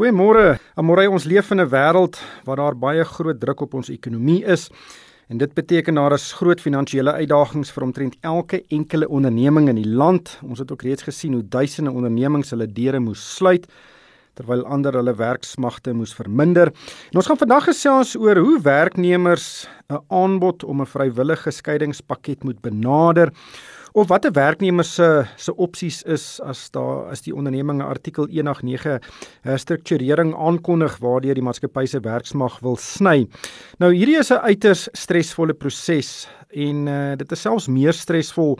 Goeiemôre. Amore, ons leef in 'n wêreld waar daar baie groot druk op ons ekonomie is. En dit beteken daar is groot finansiële uitdagings vir omtrent elke enkele onderneming in die land. Ons het ook reeds gesien hoe duisende ondernemings hulle deure moes sluit terwyl ander hulle werksmagte moes verminder. En ons gaan vandag gesels oor hoe werknemers 'n aanbod om 'n vrywillige skeiingspakket moet benader of wat 'n werknemer se se opsies is as daar as die onderneming artikel 189 herstrukturering aankondig waardeur die maatskappy se werksmag wil sny. Nou hierdie is 'n uiters stresvolle proses en uh, dit is selfs meer stresvol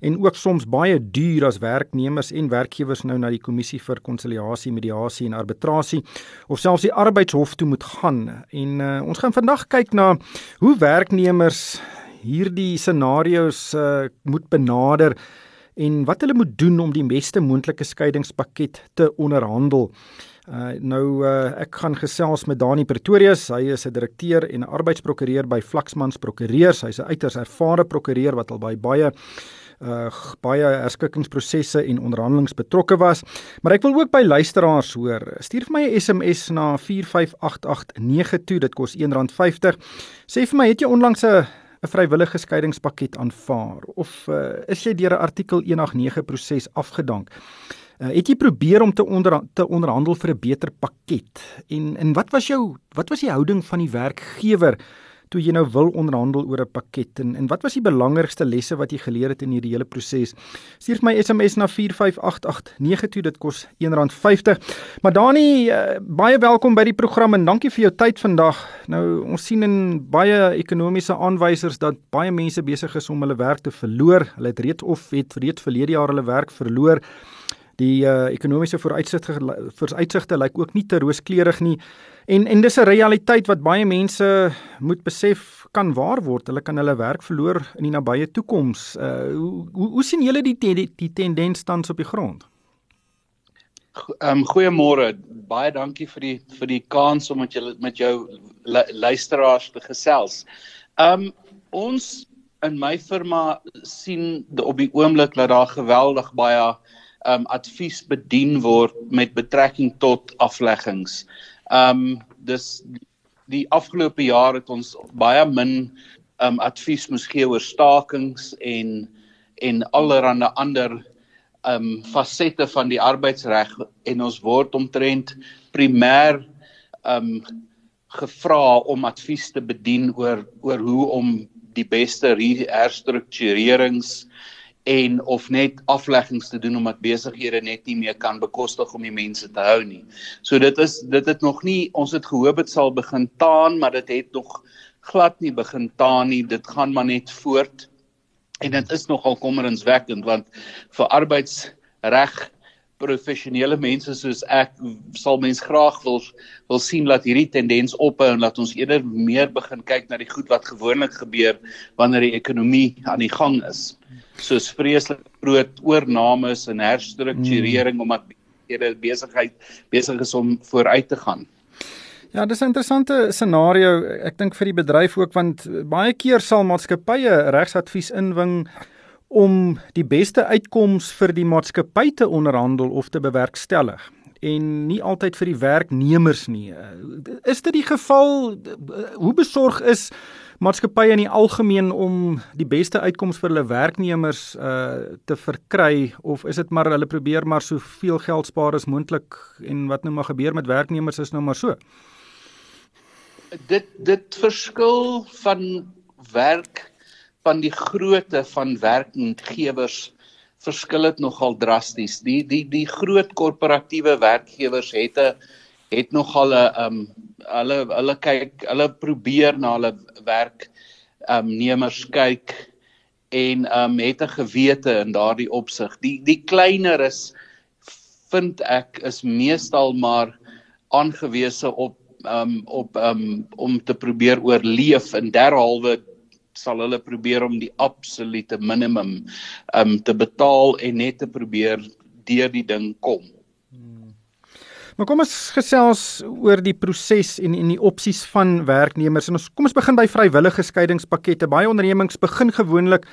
en ook soms baie duur as werknemers en werkgewers nou na die kommissie vir konsiliasie, mediasie en arbitrasie of selfs die arbeidshof toe moet gaan. En uh, ons gaan vandag kyk na hoe werknemers hierdie scenario's uh, moet benader en wat hulle moet doen om die beste moontlike skeiingspakket te onderhandel. Uh, nou uh, ek gaan gesels met Dani Pretorius. Hy is 'n direkteur en 'n arbeidsprokureur by Flaxmans Prokureurs. Hy's 'n uiters ervare prokureur wat al by baie uh baie herskikkingsprosesse en onderhandelinge betrokke was. Maar ek wil ook by luisteraars hoor. Stuur vir my 'n SMS na 45889 toe. Dit kos R1.50. Sê vir my, het jy onlangs 'n 'n vrywillige skeiingspakket aanvaar of uh, is jy deur 'n artikel 189 proses afgedank? Uh, het jy probeer om te onder te onderhandel vir 'n beter pakket? En en wat was jou wat was die houding van die werkgewer toe jy nou wil onderhandel oor 'n pakket en en wat was die belangrikste lesse wat jy geleer het in hierdie hele proses? Stuur my SMS na 45889 toe dit kos R1.50. Maar Dani, uh, baie welkom by die program en dankie vir jou tyd vandag. Nou ons sien in baie ekonomiese aanwysers dat baie mense besig is om hulle werk te verloor. Hulle het reeds of het reeds verlede jaar hulle werk verloor. Die uh, ekonomiese vooruitsigte vooruitsigte lyk ook nie te rooskleurig nie. En en dis 'n realiteit wat baie mense moet besef kan waar word. Hulle kan hulle werk verloor in die nabye toekoms. Uh hoe hoe, sien julle die, die die tendens tans op die grond? Ehm um, goeiemôre. Baie dankie vir die vir die kans om met julle met jou luisteraars te gesels. Ehm um, ons in my firma sien op die oomblik dat daar geweldig baie ehm um, advies bedien word met betrekking tot afleggings. Ehm um, dis die afgelope jaar het ons baie min ehm um, advies moes gee oor stakings en en allerlei ander ehm um, fasette van die arbeidsreg en ons word omtrent primêr ehm um, gevra om advies te bedien oor oor hoe om die beste herstrukturerings en of net afleggings te doen omdat besighede net nie meer kan bekostig om die mense te hou nie. So dit is dit het nog nie ons het gehoop dit sal begin taan, maar dit het nog glad nie begin taan nie. Dit gaan maar net voort. En dit is nogal kommerenswekkend want vir arbeidsreg professionele mense soos ek sal mens graag wil wil sien dat hierdie tendens ophou en dat ons eerder meer begin kyk na die goed wat gewoonlik gebeur wanneer die ekonomie aan die gang is soos vreeslik groot oornames en herstrukturering hmm. omdat hierdie besigheid besig is om vooruit te gaan. Ja, dis 'n interessante scenario ek dink vir die bedryf ook want baie keer sal maatskappye regsadvies inwing om die beste uitkoms vir die maatskappy te onderhandel of te bewerkstellig en nie altyd vir die werknemers nie. Is dit die geval hoe besorg is maatskappye in die algemeen om die beste uitkomste vir hulle werknemers uh te verkry of is dit maar hulle probeer maar soveel geld spaar as moontlik en wat nou maar gebeur met werknemers is nou maar so. Dit dit verskil van werk van die grootte van werkgewers verskil dit nogal drasties. Die die die groot korporatiewe werkgewers het 'n het nogal 'n um hulle hulle kyk hulle probeer na hulle werk um nemers kyk en um het 'n gewete in daardie opsig. Die die kleiner is vind ek is meestal maar aangewese op um op um om te probeer oorleef en derhalwe sal hulle probeer om die absolute minimum um te betaal en net te probeer deur die ding kom. Maar kom ons gesels oor die proses en en die opsies van werknemers. En ons kom ons begin by vrywillige skeidingspakkette. Baie ondernemings begin gewoonlik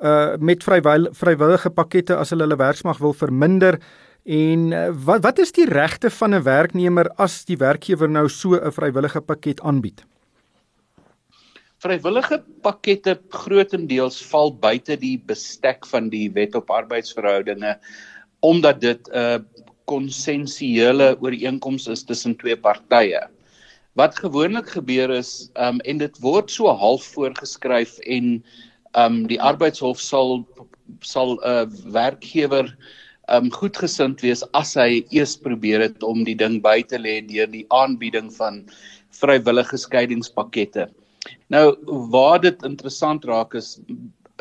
uh met vrywil, vrywillige pakkette as hulle hulle werksmag wil verminder En uh, wat wat is die regte van 'n werknemer as die werkgewer nou so 'n vrywillige pakket aanbied? Vrywillige pakkette grootendeels val buite die bestek van die Wet op Arbeidsverhoudinge omdat dit 'n uh, konsensuele ooreenkoms is tussen twee partye. Wat gewoonlik gebeur is, um, en dit word so half voorgeskryf en um, die arbeidshof sal sal 'n uh, werkgewer um goedgesind wees as hy eers probeer het om die ding by te lê deur die aanbieding van vrywillige skeidingspakkette. Nou waar dit interessant raak is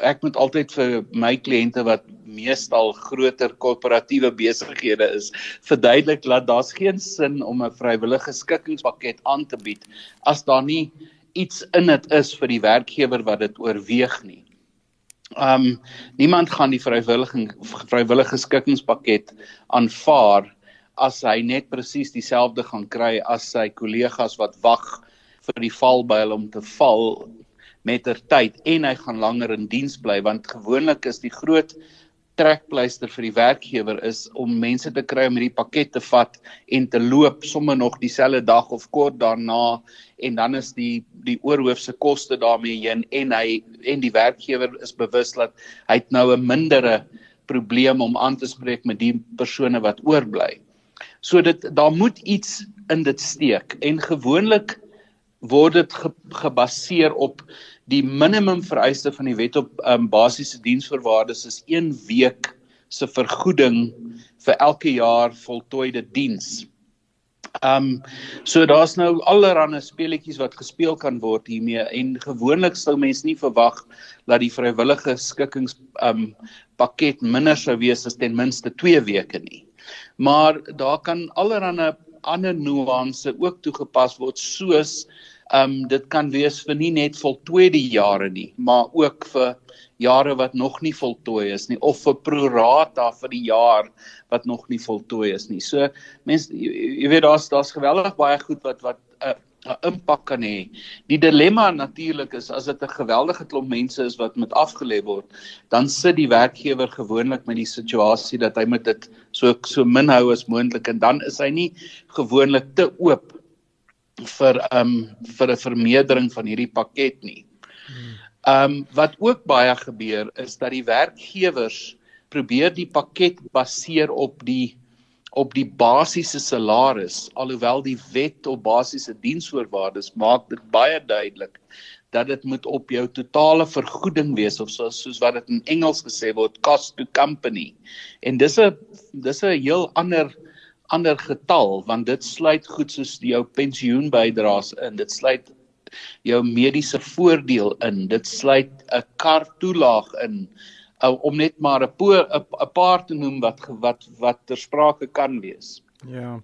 ek moet altyd vir my kliënte wat meestal groter korporatiewe besighede is verduidelik dat daar's geen sin om 'n vrywillige skikkingspakket aan te bied as daar nie iets in dit is vir die werkgewer wat dit oorweeg nie. Um niemand gaan die vrywillige vrywillige skikkingspakket aanvaar as hy net presies dieselfde gaan kry as sy kollegas wat wag vir die valbuil om te val mettertyd en hy gaan langer in diens bly want gewoonlik is die groot trekpleister vir die werkgewer is om mense te kry om hierdie pakket te vat en te loop sommer nog dieselfde dag of kort daarna en dan is die die oorhoofse koste daarmee heen en hy en die werkgewer is bewus dat hy nou 'n mindere probleem om aan te spreek met die persone wat oorbly. So dit daar moet iets in dit steek en gewoonlik word dit ge, gebaseer op die minimum vereiste van die wet op um, basiese diensvoorwaardes is 1 week se vergoeding vir elke jaar voltooide diens. Um so daar's nou allerlei speletjies wat gespeel kan word hiermee en gewoonlik sou mens nie verwag dat die vrywillige skikkings um pakket minder sou wees as ten minste 2 weke nie. Maar daar kan allerlei ander nuances ook toegepas word soos Ehm um, dit kan wees vir nie net voltooide jare nie, maar ook vir jare wat nog nie voltooi is nie of vir prorata vir die jaar wat nog nie voltooi is nie. So mense jy, jy weet daar's daar's geweldig baie goed wat wat 'n uh, 'n impak kan hê. Die dilemma natuurlik is as dit 'n geweldige klomp mense is wat met afgelê word, dan sit die werkgewer gewoonlik met die situasie dat hy moet dit so so min hou as moontlik en dan is hy nie gewoonlik te oop vir um vir 'n vermeerdering van hierdie pakket nie. Um wat ook baie gebeur is dat die werkgewers probeer die pakket baseer op die op die basiese salaris alhoewel die wet op basiese diensvoorwaardes maak dit baie duidelik dat dit moet op jou totale vergoeding wees of soos soos wat dit in Engels gesê word cost to company. En dis 'n dis 'n heel ander ander getal want dit sluit goed soos jou pensioenbydraes in dit sluit jou mediese voordeel in dit sluit 'n kar toelaag in uh, om net maar 'n 'n paar te noem wat wat wat ter sprake kan wees. Ja.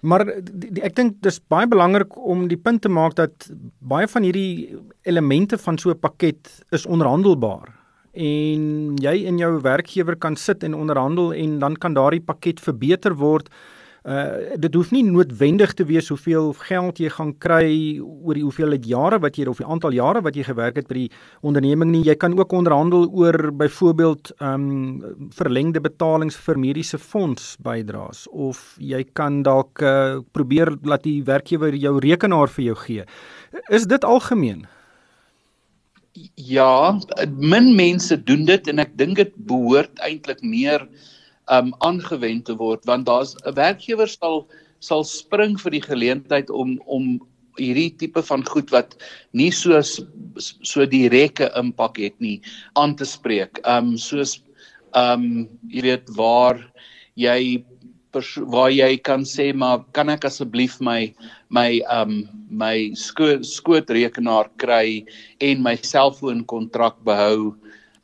Maar die, die, ek dink dis baie belangrik om die punt te maak dat baie van hierdie elemente van so 'n pakket is onderhandelbaar en jy en jou werkgewer kan sit en onderhandel en dan kan daardie pakket verbeter word uh dit hoef nie noodwendig te wees hoeveel geld jy gaan kry oor die hoeveelheid jare wat jy of die aantal jare wat jy gewerk het by die onderneming nie. Jy kan ook onderhandel oor byvoorbeeld um verlengde betalings vir mediese fonds bydraes. Of jy kan dalk uh, probeer laat die werkgewer jou rekenaar vir jou gee. Is dit algemeen? Ja, min mense doen dit en ek dink dit behoort eintlik meer um aangewend te word want daar's 'n werkgewer sal sal spring vir die geleentheid om om hierdie tipe van goed wat nie so so direkte impak het nie aan te spreek. Um soos um jy weet waar jy waar jy kan sê maar kan ek asseblief my my um my skoot skootrekenaar kry en my selfoon kontrak behou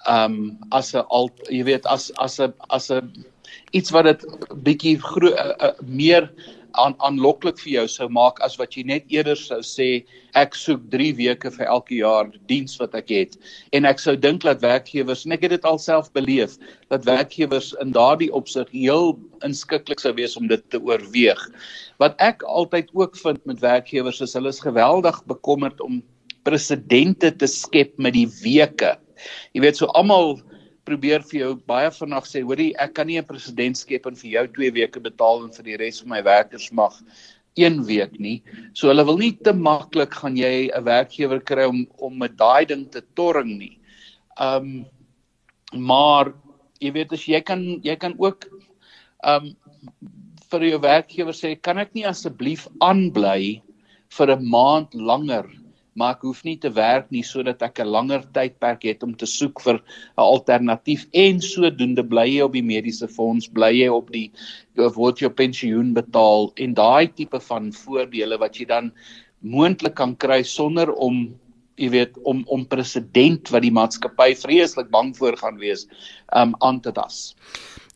um as 'n al jy weet as as 'n as 'n iets wat dit bietjie uh, uh, meer aan aanloklik vir jou sou maak as wat jy net eerder sou sê ek soek 3 weke vir elke jaar diens wat ek het. En ek sou dink dat werkgewers en ek het dit alself beleef dat werkgewers in daardie opsig heel inskikkelik sou wees om dit te oorweeg. Wat ek altyd ook vind met werkgewers is hulle is geweldig bekommerd om presedente te skep met die weke Jy weet so almal probeer vir jou baie vinnig sê, hoorie, ek kan nie 'n president skep en vir jou 2 weke betaal en vir die res van my werkers mag 1 week nie. So hulle wil nie te maklik gaan jy 'n werkgewer kry om om met daai ding te torring nie. Um maar jy weet as jy kan jy kan ook um vir jou werkgewer sê kan ek nie asseblief aanbly vir 'n maand langer maar ek hoef nie te werk nie sodat ek 'n langer tydperk het om te soek vir 'n alternatief en sodoende bly jy op die mediese fonds, bly jy op die word jou pensioen betaal en daai tipe van voordele wat jy dan moontlik kan kry sonder om jy weet om om president wat die maatskappy vreeslik bang voor gaan wees um aan te das.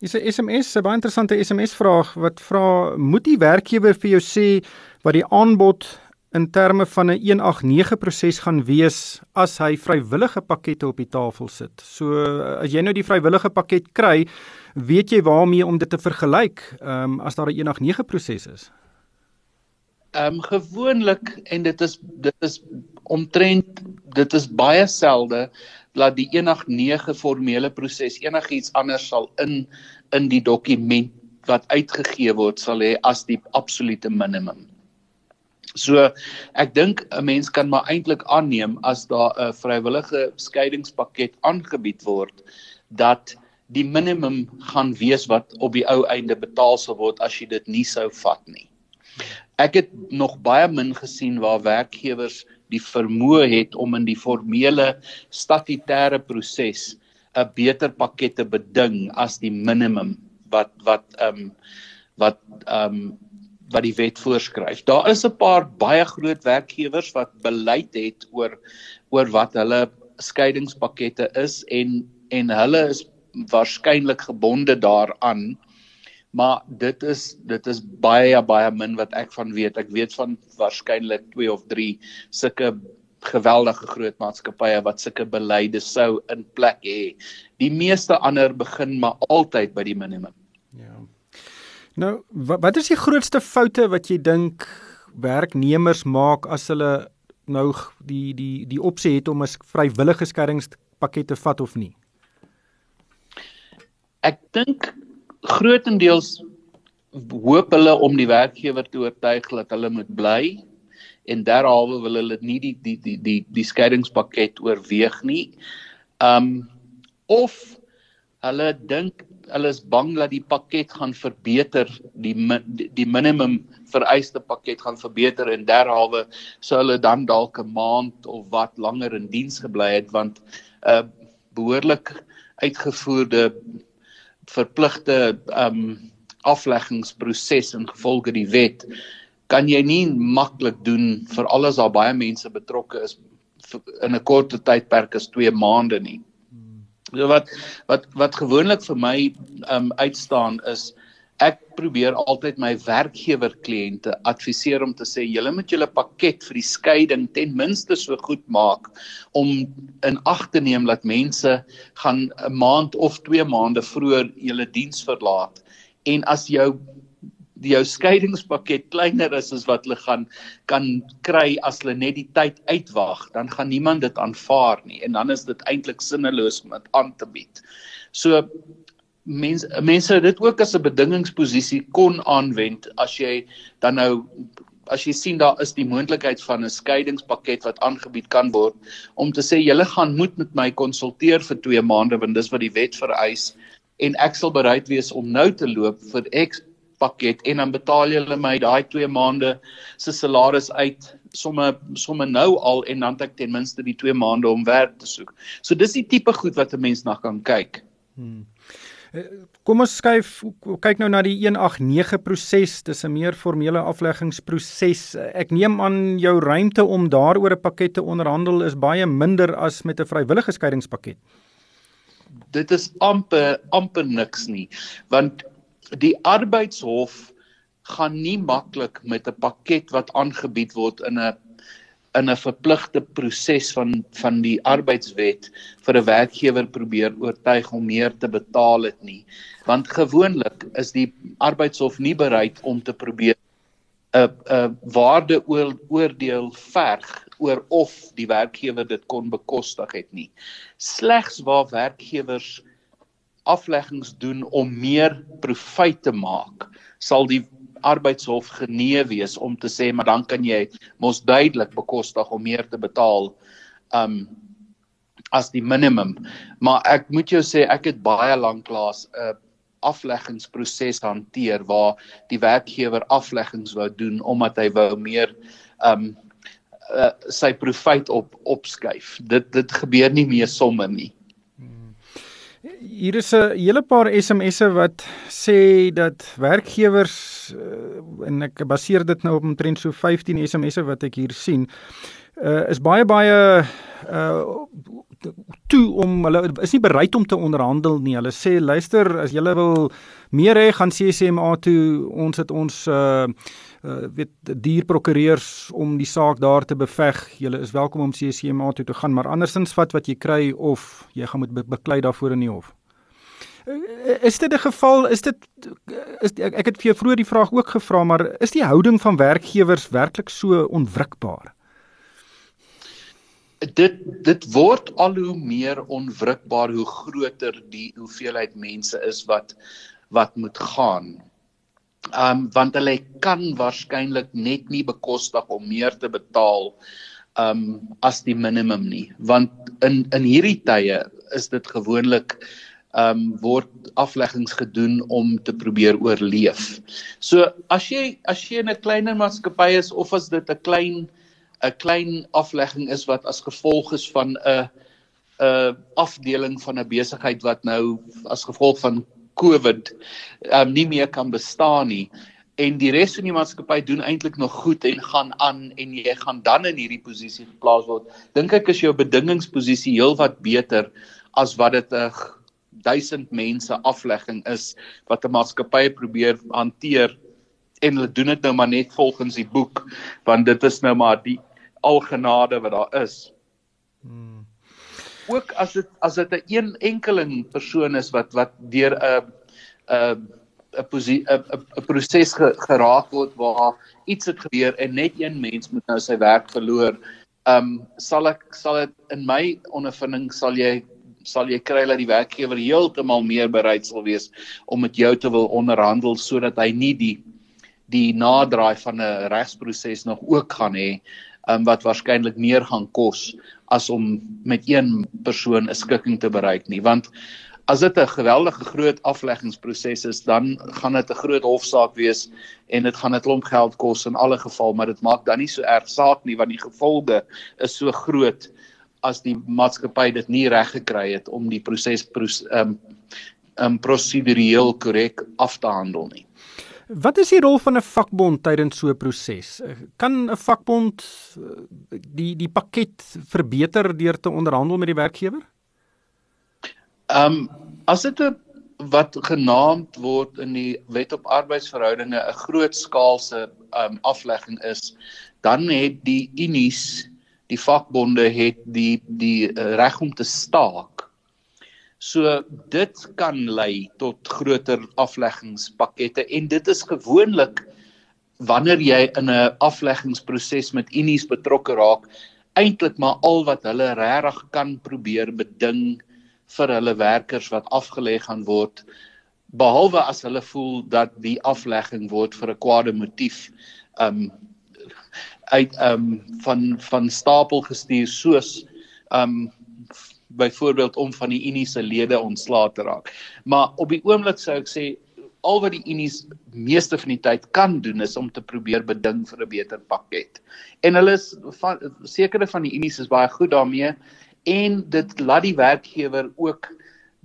Dis 'n SMS, 'n baie interessante SMS vraag wat vra moet die werkgewer vir jou sê wat die aanbod in terme van 'n 189 proses gaan wees as hy vrywillige pakkette op die tafel sit. So as jy nou die vrywillige pakket kry, weet jy waarmee om dit te vergelyk, ehm um, as daar 'n 189 proses is. Ehm um, gewoonlik en dit is dit is omtrent dit is baie selde dat die 189 formele proses enigiets anders sal in in die dokument wat uitgegee word sal hê as die absolute minimum. So ek dink 'n mens kan maar eintlik aanneem as daar 'n vrywillige skeidingspakket aangebied word dat die minimum gaan wees wat op die ou einde betaal sal word as jy dit nie sou vat nie. Ek het nog baie min gesien waar werkgewers die vermoë het om in die formele statutêre proses 'n beter pakket te beding as die minimum wat wat ehm um, wat ehm um, wat die wet voorskryf. Daar is 'n paar baie groot werkgewers wat beleid het oor oor wat hulle skeidingspakkette is en en hulle is waarskynlik gebonde daaraan. Maar dit is dit is baie baie min wat ek van weet. Ek weet van waarskynlik 2 of 3 sulke geweldige groot maatskappye wat sulke beleide sou in plek hê. Die meeste ander begin maar altyd by die minimum. Nou, wat is die grootste foute wat jy dink werknemers maak as hulle nou die die die opsie het om 'n vrywillige skeiingspakket te vat of nie? Ek dink grootendeels hoop hulle om die werkgewer te oortuig dat hulle moet bly en derhalwe wil hulle nie die die die die die skeiingspakket oorweeg nie. Um of hulle dink hulle is bang dat die pakket gaan verbeter die die minimum vereiste pakket gaan verbeter en derhalwe sou hulle dan dalk 'n maand of wat langer in diens gebly het want 'n uh, behoorlik uitgevoerde verpligte um afleggingsproses in gevolge die wet kan jy nie maklik doen vir alles daar baie mense betrokke is in 'n kort tydperk as 2 maande nie. So wat wat wat gewoonlik vir my um uitstaan is ek probeer altyd my werkgewer kliënte adviseer om te sê julle moet julle pakket vir die skeiding ten minste so goed maak om in ag te neem dat mense gaan 'n maand of 2 maande vroeër julle diens verlaat. En as jou jou skeidingspakket kleiner is as wat hulle gaan kan kry as hulle net die tyd uitwag, dan gaan niemand dit aanvaar nie en dan is dit eintlik sinneloos om dit aan te bied. So mense mense dit ook as 'n bedingingsposisie kon aanwend as jy dan nou as jy sien daar is die moontlikheid van 'n skeidingspakket wat aangebied kan word om te sê julle gaan moet met my konsulteer vir 2 maande want dis wat die wet vereis en ek sal bereid wees om nou te loop vir X pakket en dan betaal jy hulle my daai 2 maande se salaris uit somme somme nou al en dan het ek ten minste die 2 maande om werk te soek. So dis die tipe goed wat 'n mens na kan kyk. Hmm. Eh, kom ons skuif kyk nou na die 189 proses. Dis 'n meer formele afleggingsproses. Ek neem aan jou ruimte om daaroor 'n pakket te onderhandel is baie minder as met 'n vrywillige skeidingspakket. Dit is amper amper niks nie, want die arbeidshof gaan nie maklik met 'n pakket wat aangebied word in 'n in 'n verpligte proses van van die arbeidswet vir 'n werkgewer probeer oortuig om meer te betaal het nie. Want gewoonlik is die arbeidshof nie bereid om te probeer 'n 'n waardeoordeel verg oor of die werkgewer dit kon bekostig het nie. Slegs waar werkgewers afleggings doen om meer profijt te maak, sal die arbeidshof genee wees om te sê maar dan kan jy mos duidelik bekostig om meer te betaal um as die minimum. Maar ek moet jou sê ek het baie lank laas 'n uh, afleggingsproses hanteer waar die werkgewer afleggings wou doen omdat hy wou meer um uh, sy profijt op opskuif. Dit dit gebeur nie meer sommer nie. Hier is 'n hele paar SMS'e wat sê dat werkgewers uh, en ek baseer dit nou op omtrent so 15 SMS'e wat ek hier sien, uh, is baie baie uh toe om hulle is nie bereid om te onderhandel nie. Hulle sê luister, as jy wil meer hê, gaan CCMA toe. Ons het ons uh uh weet dierprokureurs om die saak daar te beveg. Jy is welkom om CCMA toe te gaan, maar andersins vat wat jy kry of jy gaan moet be beklei daarvoor in die hof. Uh, is dit 'n geval is dit is ek, ek het vir jou vroeër die vraag ook gevra maar is die houding van werkgewers werklik so onwrikbaar? Dit dit word al hoe meer onwrikbaar hoe groter die hoeveelheid mense is wat wat moet gaan um want hulle kan waarskynlik net nie bekostig om meer te betaal um as die minimum nie want in in hierdie tye is dit gewoonlik um word afleggings gedoen om te probeer oorleef. So as jy as jy 'n kleiner maatskappy is of as dit 'n klein 'n klein aflegging is wat as gevolg is van 'n 'n afdeling van 'n besigheid wat nou as gevolg van COVID um nie meer kan bestaan nie. En die res van die maatskappy doen eintlik nog goed en gaan aan en jy gaan dan in hierdie posisie geplaas word. Dink ek is jou bedingingsposisie heelwat beter as wat dit 'n 1000 mense aflegging is wat 'n maatskappy probeer hanteer. En hulle doen dit nou maar net volgens die boek want dit is nou maar die algenade wat daar is. Hmm ook as dit as dit 'n een enkeling persoon is wat wat deur 'n 'n 'n proses geraak word waar iets het gebeur en net een mens moet nou sy werk verloor. Um sal ek sal dit in my ondervinding sal jy sal jy kry dat die werkgewer heeltemal meer bereid sal wees om met jou te wil onderhandel sodat hy nie die die naderdraai van 'n regsproses nog ook gaan hê um, wat waarskynlik meer gaan kos as om met een persoon 'n skikking te bereik nie want as dit 'n geweldige groot afleggingsproses is dan gaan dit 'n groot hofsaak wees en dit gaan 'n klomp geld kos in alle geval maar dit maak dan nie so erg saak nie want die gevolge is so groot as die maatskappy dit nie reg gekry het om die proses ehm um, um, prosedureel korrek af te handel nie. Wat is die rol van 'n vakbond tydens so 'n proses? Kan 'n vakbond eh, die die pakket verbeter deur te onderhandel met die werkgewer? Ehm um, as dit 'n wat genaamd word in die Wet op Arbeidsverhoudinge 'n grootskaalse ehm um, aflegging is, dan het die unies, die vakbonde het die die uh, reg om te staak So dit kan lei tot groter afleggingspakkette en dit is gewoonlik wanneer jy in 'n afleggingsproses met unies betrokke raak, eintlik maar al wat hulle regtig kan probeer beding vir hulle werkers wat afgelê gaan word behalwe as hulle voel dat die aflegging word vir 'n kwade motief um uit um van van stapel gestuur soos um byvoorbeeld om van die Unie se lede ontslae te raak. Maar op die oomblik sou ek sê al wat die Unie meeste van die tyd kan doen is om te probeer beding vir 'n beter pakket. En hulle is van sekere van die Unie is baie goed daarmee en dit laat die werkgewer ook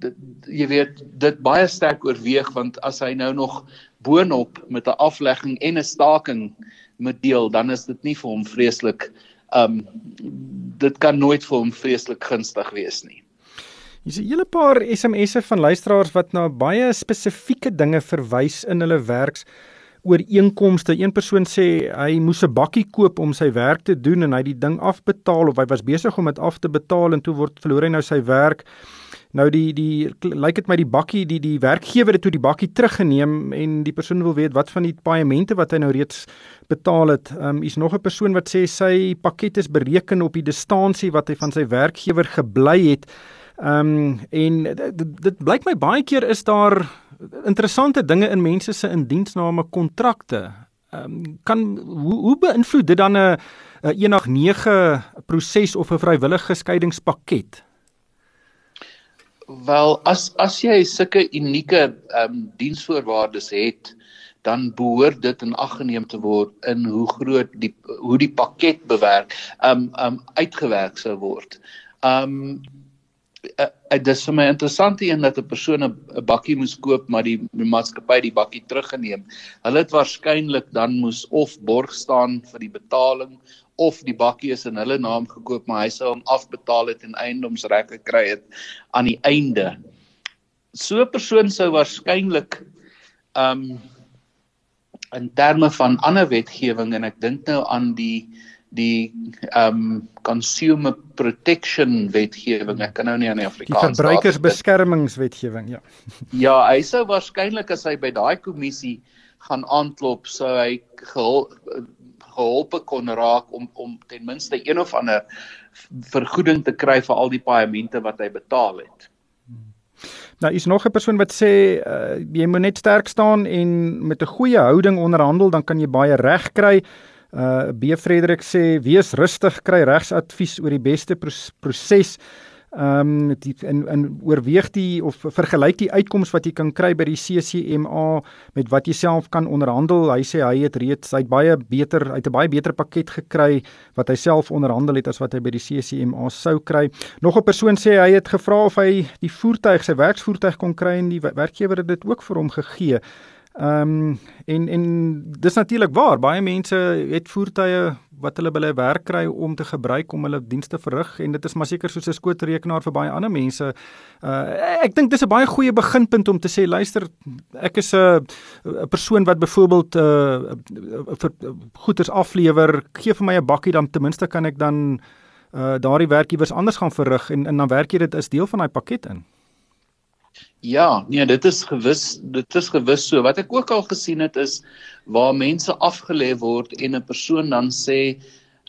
dit jy weet dit baie sterk oorweeg want as hy nou nog boonop met 'n aflegging en 'n staking moet deel dan is dit nie vir hom vreeslik um dit kan nooit vir hom vreeslik gunstig wees nie. Hier's 'n hele paar SMS'e van luisteraars wat na baie spesifieke dinge verwys in hulle werks ooreenkomste. Een persoon sê hy moes 'n bakkie koop om sy werk te doen en hy het die ding afbetaal of hy was besig om dit af te betaal en toe word verloor hy nou sy werk. Nou die die lyk dit my die bakkie die die werkgewer het toe die bakkie teruggeneem en die persoon wil weet wat van die paemente wat hy nou reeds betaal het. Ehm um, is nog 'n persoon wat sê sy pakket is bereken op die distansie wat hy van sy werkgewer gebly het. Ehm um, en dit, dit blyk my baie keer is daar interessante dinge in mense se indiensname kontrakte. Ehm um, kan hoe, hoe beïnvloed dit dan 'n 'n eendag 9 proses of 'n vrywillige skeidingspakket? Wel, as as jy sulke unieke ehm um, diensvoorwaardes het, dan behoort dit in ag geneem te word in hoe groot die hoe die pakket bewerk um um uitgewerk sou word. Um uh, uh, dit is vir my interessant hier dat 'n persoon 'n bakkie moes koop maar die, die maatskappy die bakkie teruggeneem. Hulle het waarskynlik dan moes of borg staan vir die betaling of die bakkie is in hulle naam gekoop maar hy sou hom afbetaal het en eiendomsreg gekry het aan die einde. So 'n persoon sou waarskynlik um in terme van ander wetgewing en ek dink nou aan die die um consumer protection wetgewing ek kan nou nie aan die Afrikaans die verbruikersbeskermingswetgewing ja ja hy sou waarskynlik as hy by daai kommissie gaan aanklop sou hy gehul, geholpe kon raak om om ten minste een of ander vergoeding te kry vir al die paemente wat hy betaal het Nou is nog 'n persoon wat sê uh, jy moet net sterk staan en met 'n goeie houding onderhandel dan kan jy baie reg kry. Uh B Frederik sê wees rustig, kry regsadvies oor die beste proses. Ehm um, in in oorweeg die of vergelyk die uitkomste wat jy kan kry by die CCMA met wat jy self kan onderhandel. Hy sê hy het reeds hy het baie beter uit 'n baie beter pakket gekry wat hy self onderhandel het as wat hy by die CCMA sou kry. Nog 'n persoon sê hy het gevra of hy die voertuig, sy werksvoertuig kon kry en die werkgewer het dit ook vir hom gegee. Ehm um, en en dis natuurlik waar baie mense het voertuie wat hulle by hulle werk kry om te gebruik om hulle dienste verrig en dit is maar seker soos 'n skootrekenaar vir baie ander mense. Uh ek dink dis 'n baie goeie beginpunt om te sê luister ek is 'n 'n persoon wat byvoorbeeld uh vir goederes aflewer, gee vir my 'n bakkie dan ten minste kan ek dan uh daardie werkiewers anders gaan verrig en en dan werk jy dit as deel van daai pakket in. Ja, nee, dit is gewis, dit is gewis so. Wat ek ook al gesien het is waar mense afgelê word en 'n persoon dan sê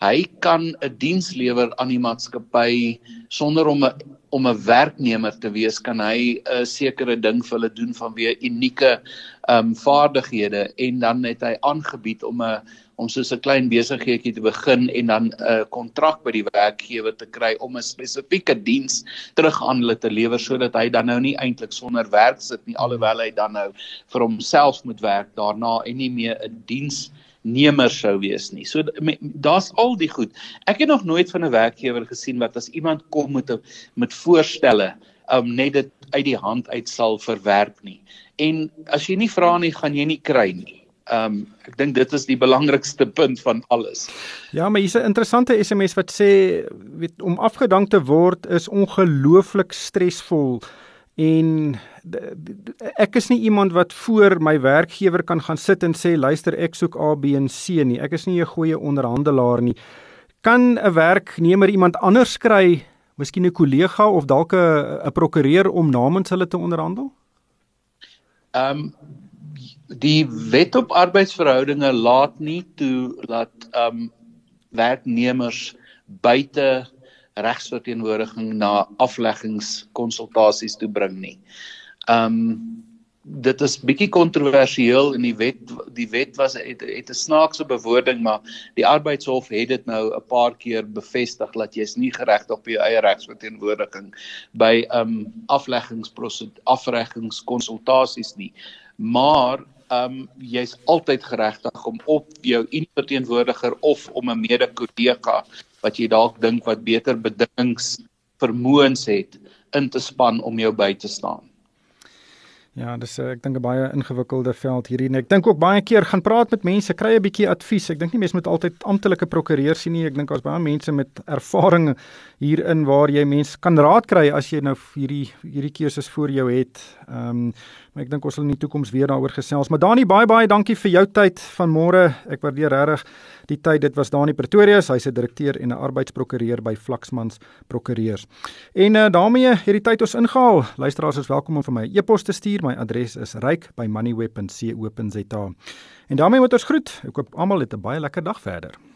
hy kan 'n diens lewer aan die maatskappy sonder om 'n om 'n werknemer te wees, kan hy 'n sekere ding vir hulle doen vanweë unieke um, vaardighede. En dan het hy aangebied om 'n om soos 'n klein besigheidjie te begin en dan 'n kontrak by die werkgewer te kry om 'n spesifieke diens terug aan hulle te lewer sodat hy dan nou nie eintlik sonder werk sit nie alhoewel hy dan nou vir homself moet werk daarna en nie meer 'n diens nemer sou wees nie. So daar's al die goed. Ek het nog nooit van 'n werkgewer gesien wat as iemand kom met 'n met voorstelle um net dit uit die hand uit sal verwerp nie. En as jy nie vra nie, gaan jy nie kry nie. Um ek dink dit is die belangrikste punt van alles. Ja, maar hier's 'n interessante SMS wat sê weet om afgedank te word is ongelooflik stresvol en ek is nie iemand wat voor my werkgewer kan gaan sit en sê luister ek soek A B en C nie. Ek is nie 'n goeie onderhandelaar nie. Kan 'n werknemer iemand anders kry, miskien 'n kollega of dalk 'n prokureur om namens hulle te onderhandel? Ehm um, die wet op arbeidsverhoudinge laat nie toe dat ehm um, werknemers buite regsverteenwoordiging na afleggingskonsultasies toe bring nie. Ehm um, dit is bietjie kontroversieel in die wet die wet was het, het 'n snaakse bewoording maar die arbeidshof het dit nou 'n paar keer bevestig dat jy's nie geregtig op jou eie regsverteenwoordiging by ehm um, afleggingsprosedure afreggingskonsultasies nie maar ehm um, jy's altyd geregtig om op jou verteenwoordiger of om 'n mede-kollega wat jy dalk dink wat beter bedingings vermoëns het in te span om jou by te staan Ja, dis eh, ek dink 'n baie ingewikkelde veld hierdie. Ek dink ook baie keer gaan praat met mense, kry 'n bietjie advies. Ek dink nie mense moet altyd amptelike prokureurs sien nie. Ek dink daar's baie mense met ervaring hierin waar jy mense kan raad kry as jy nou hierdie hierdie keuses voor jou het. Ehm um, maar ek dink ons sal in die toekoms weer daaroor gesels. Maar Dani, baie baie dankie vir jou tyd vanmôre. Ek waardeer regtig die tyd. Dit was Dani Pretorius, hy's 'n direkteur en 'n arbeidsprokureur by Flaxmans Prokureurs. En uh, daarmee het die tyd ons ingehaal. Luisteraars is welkom om vir my 'n e e-pos te stuur. My adres is ryk@moneyweb.co.za. En daarmee moet ons groet. Ek hoop almal het 'n baie lekker dag verder.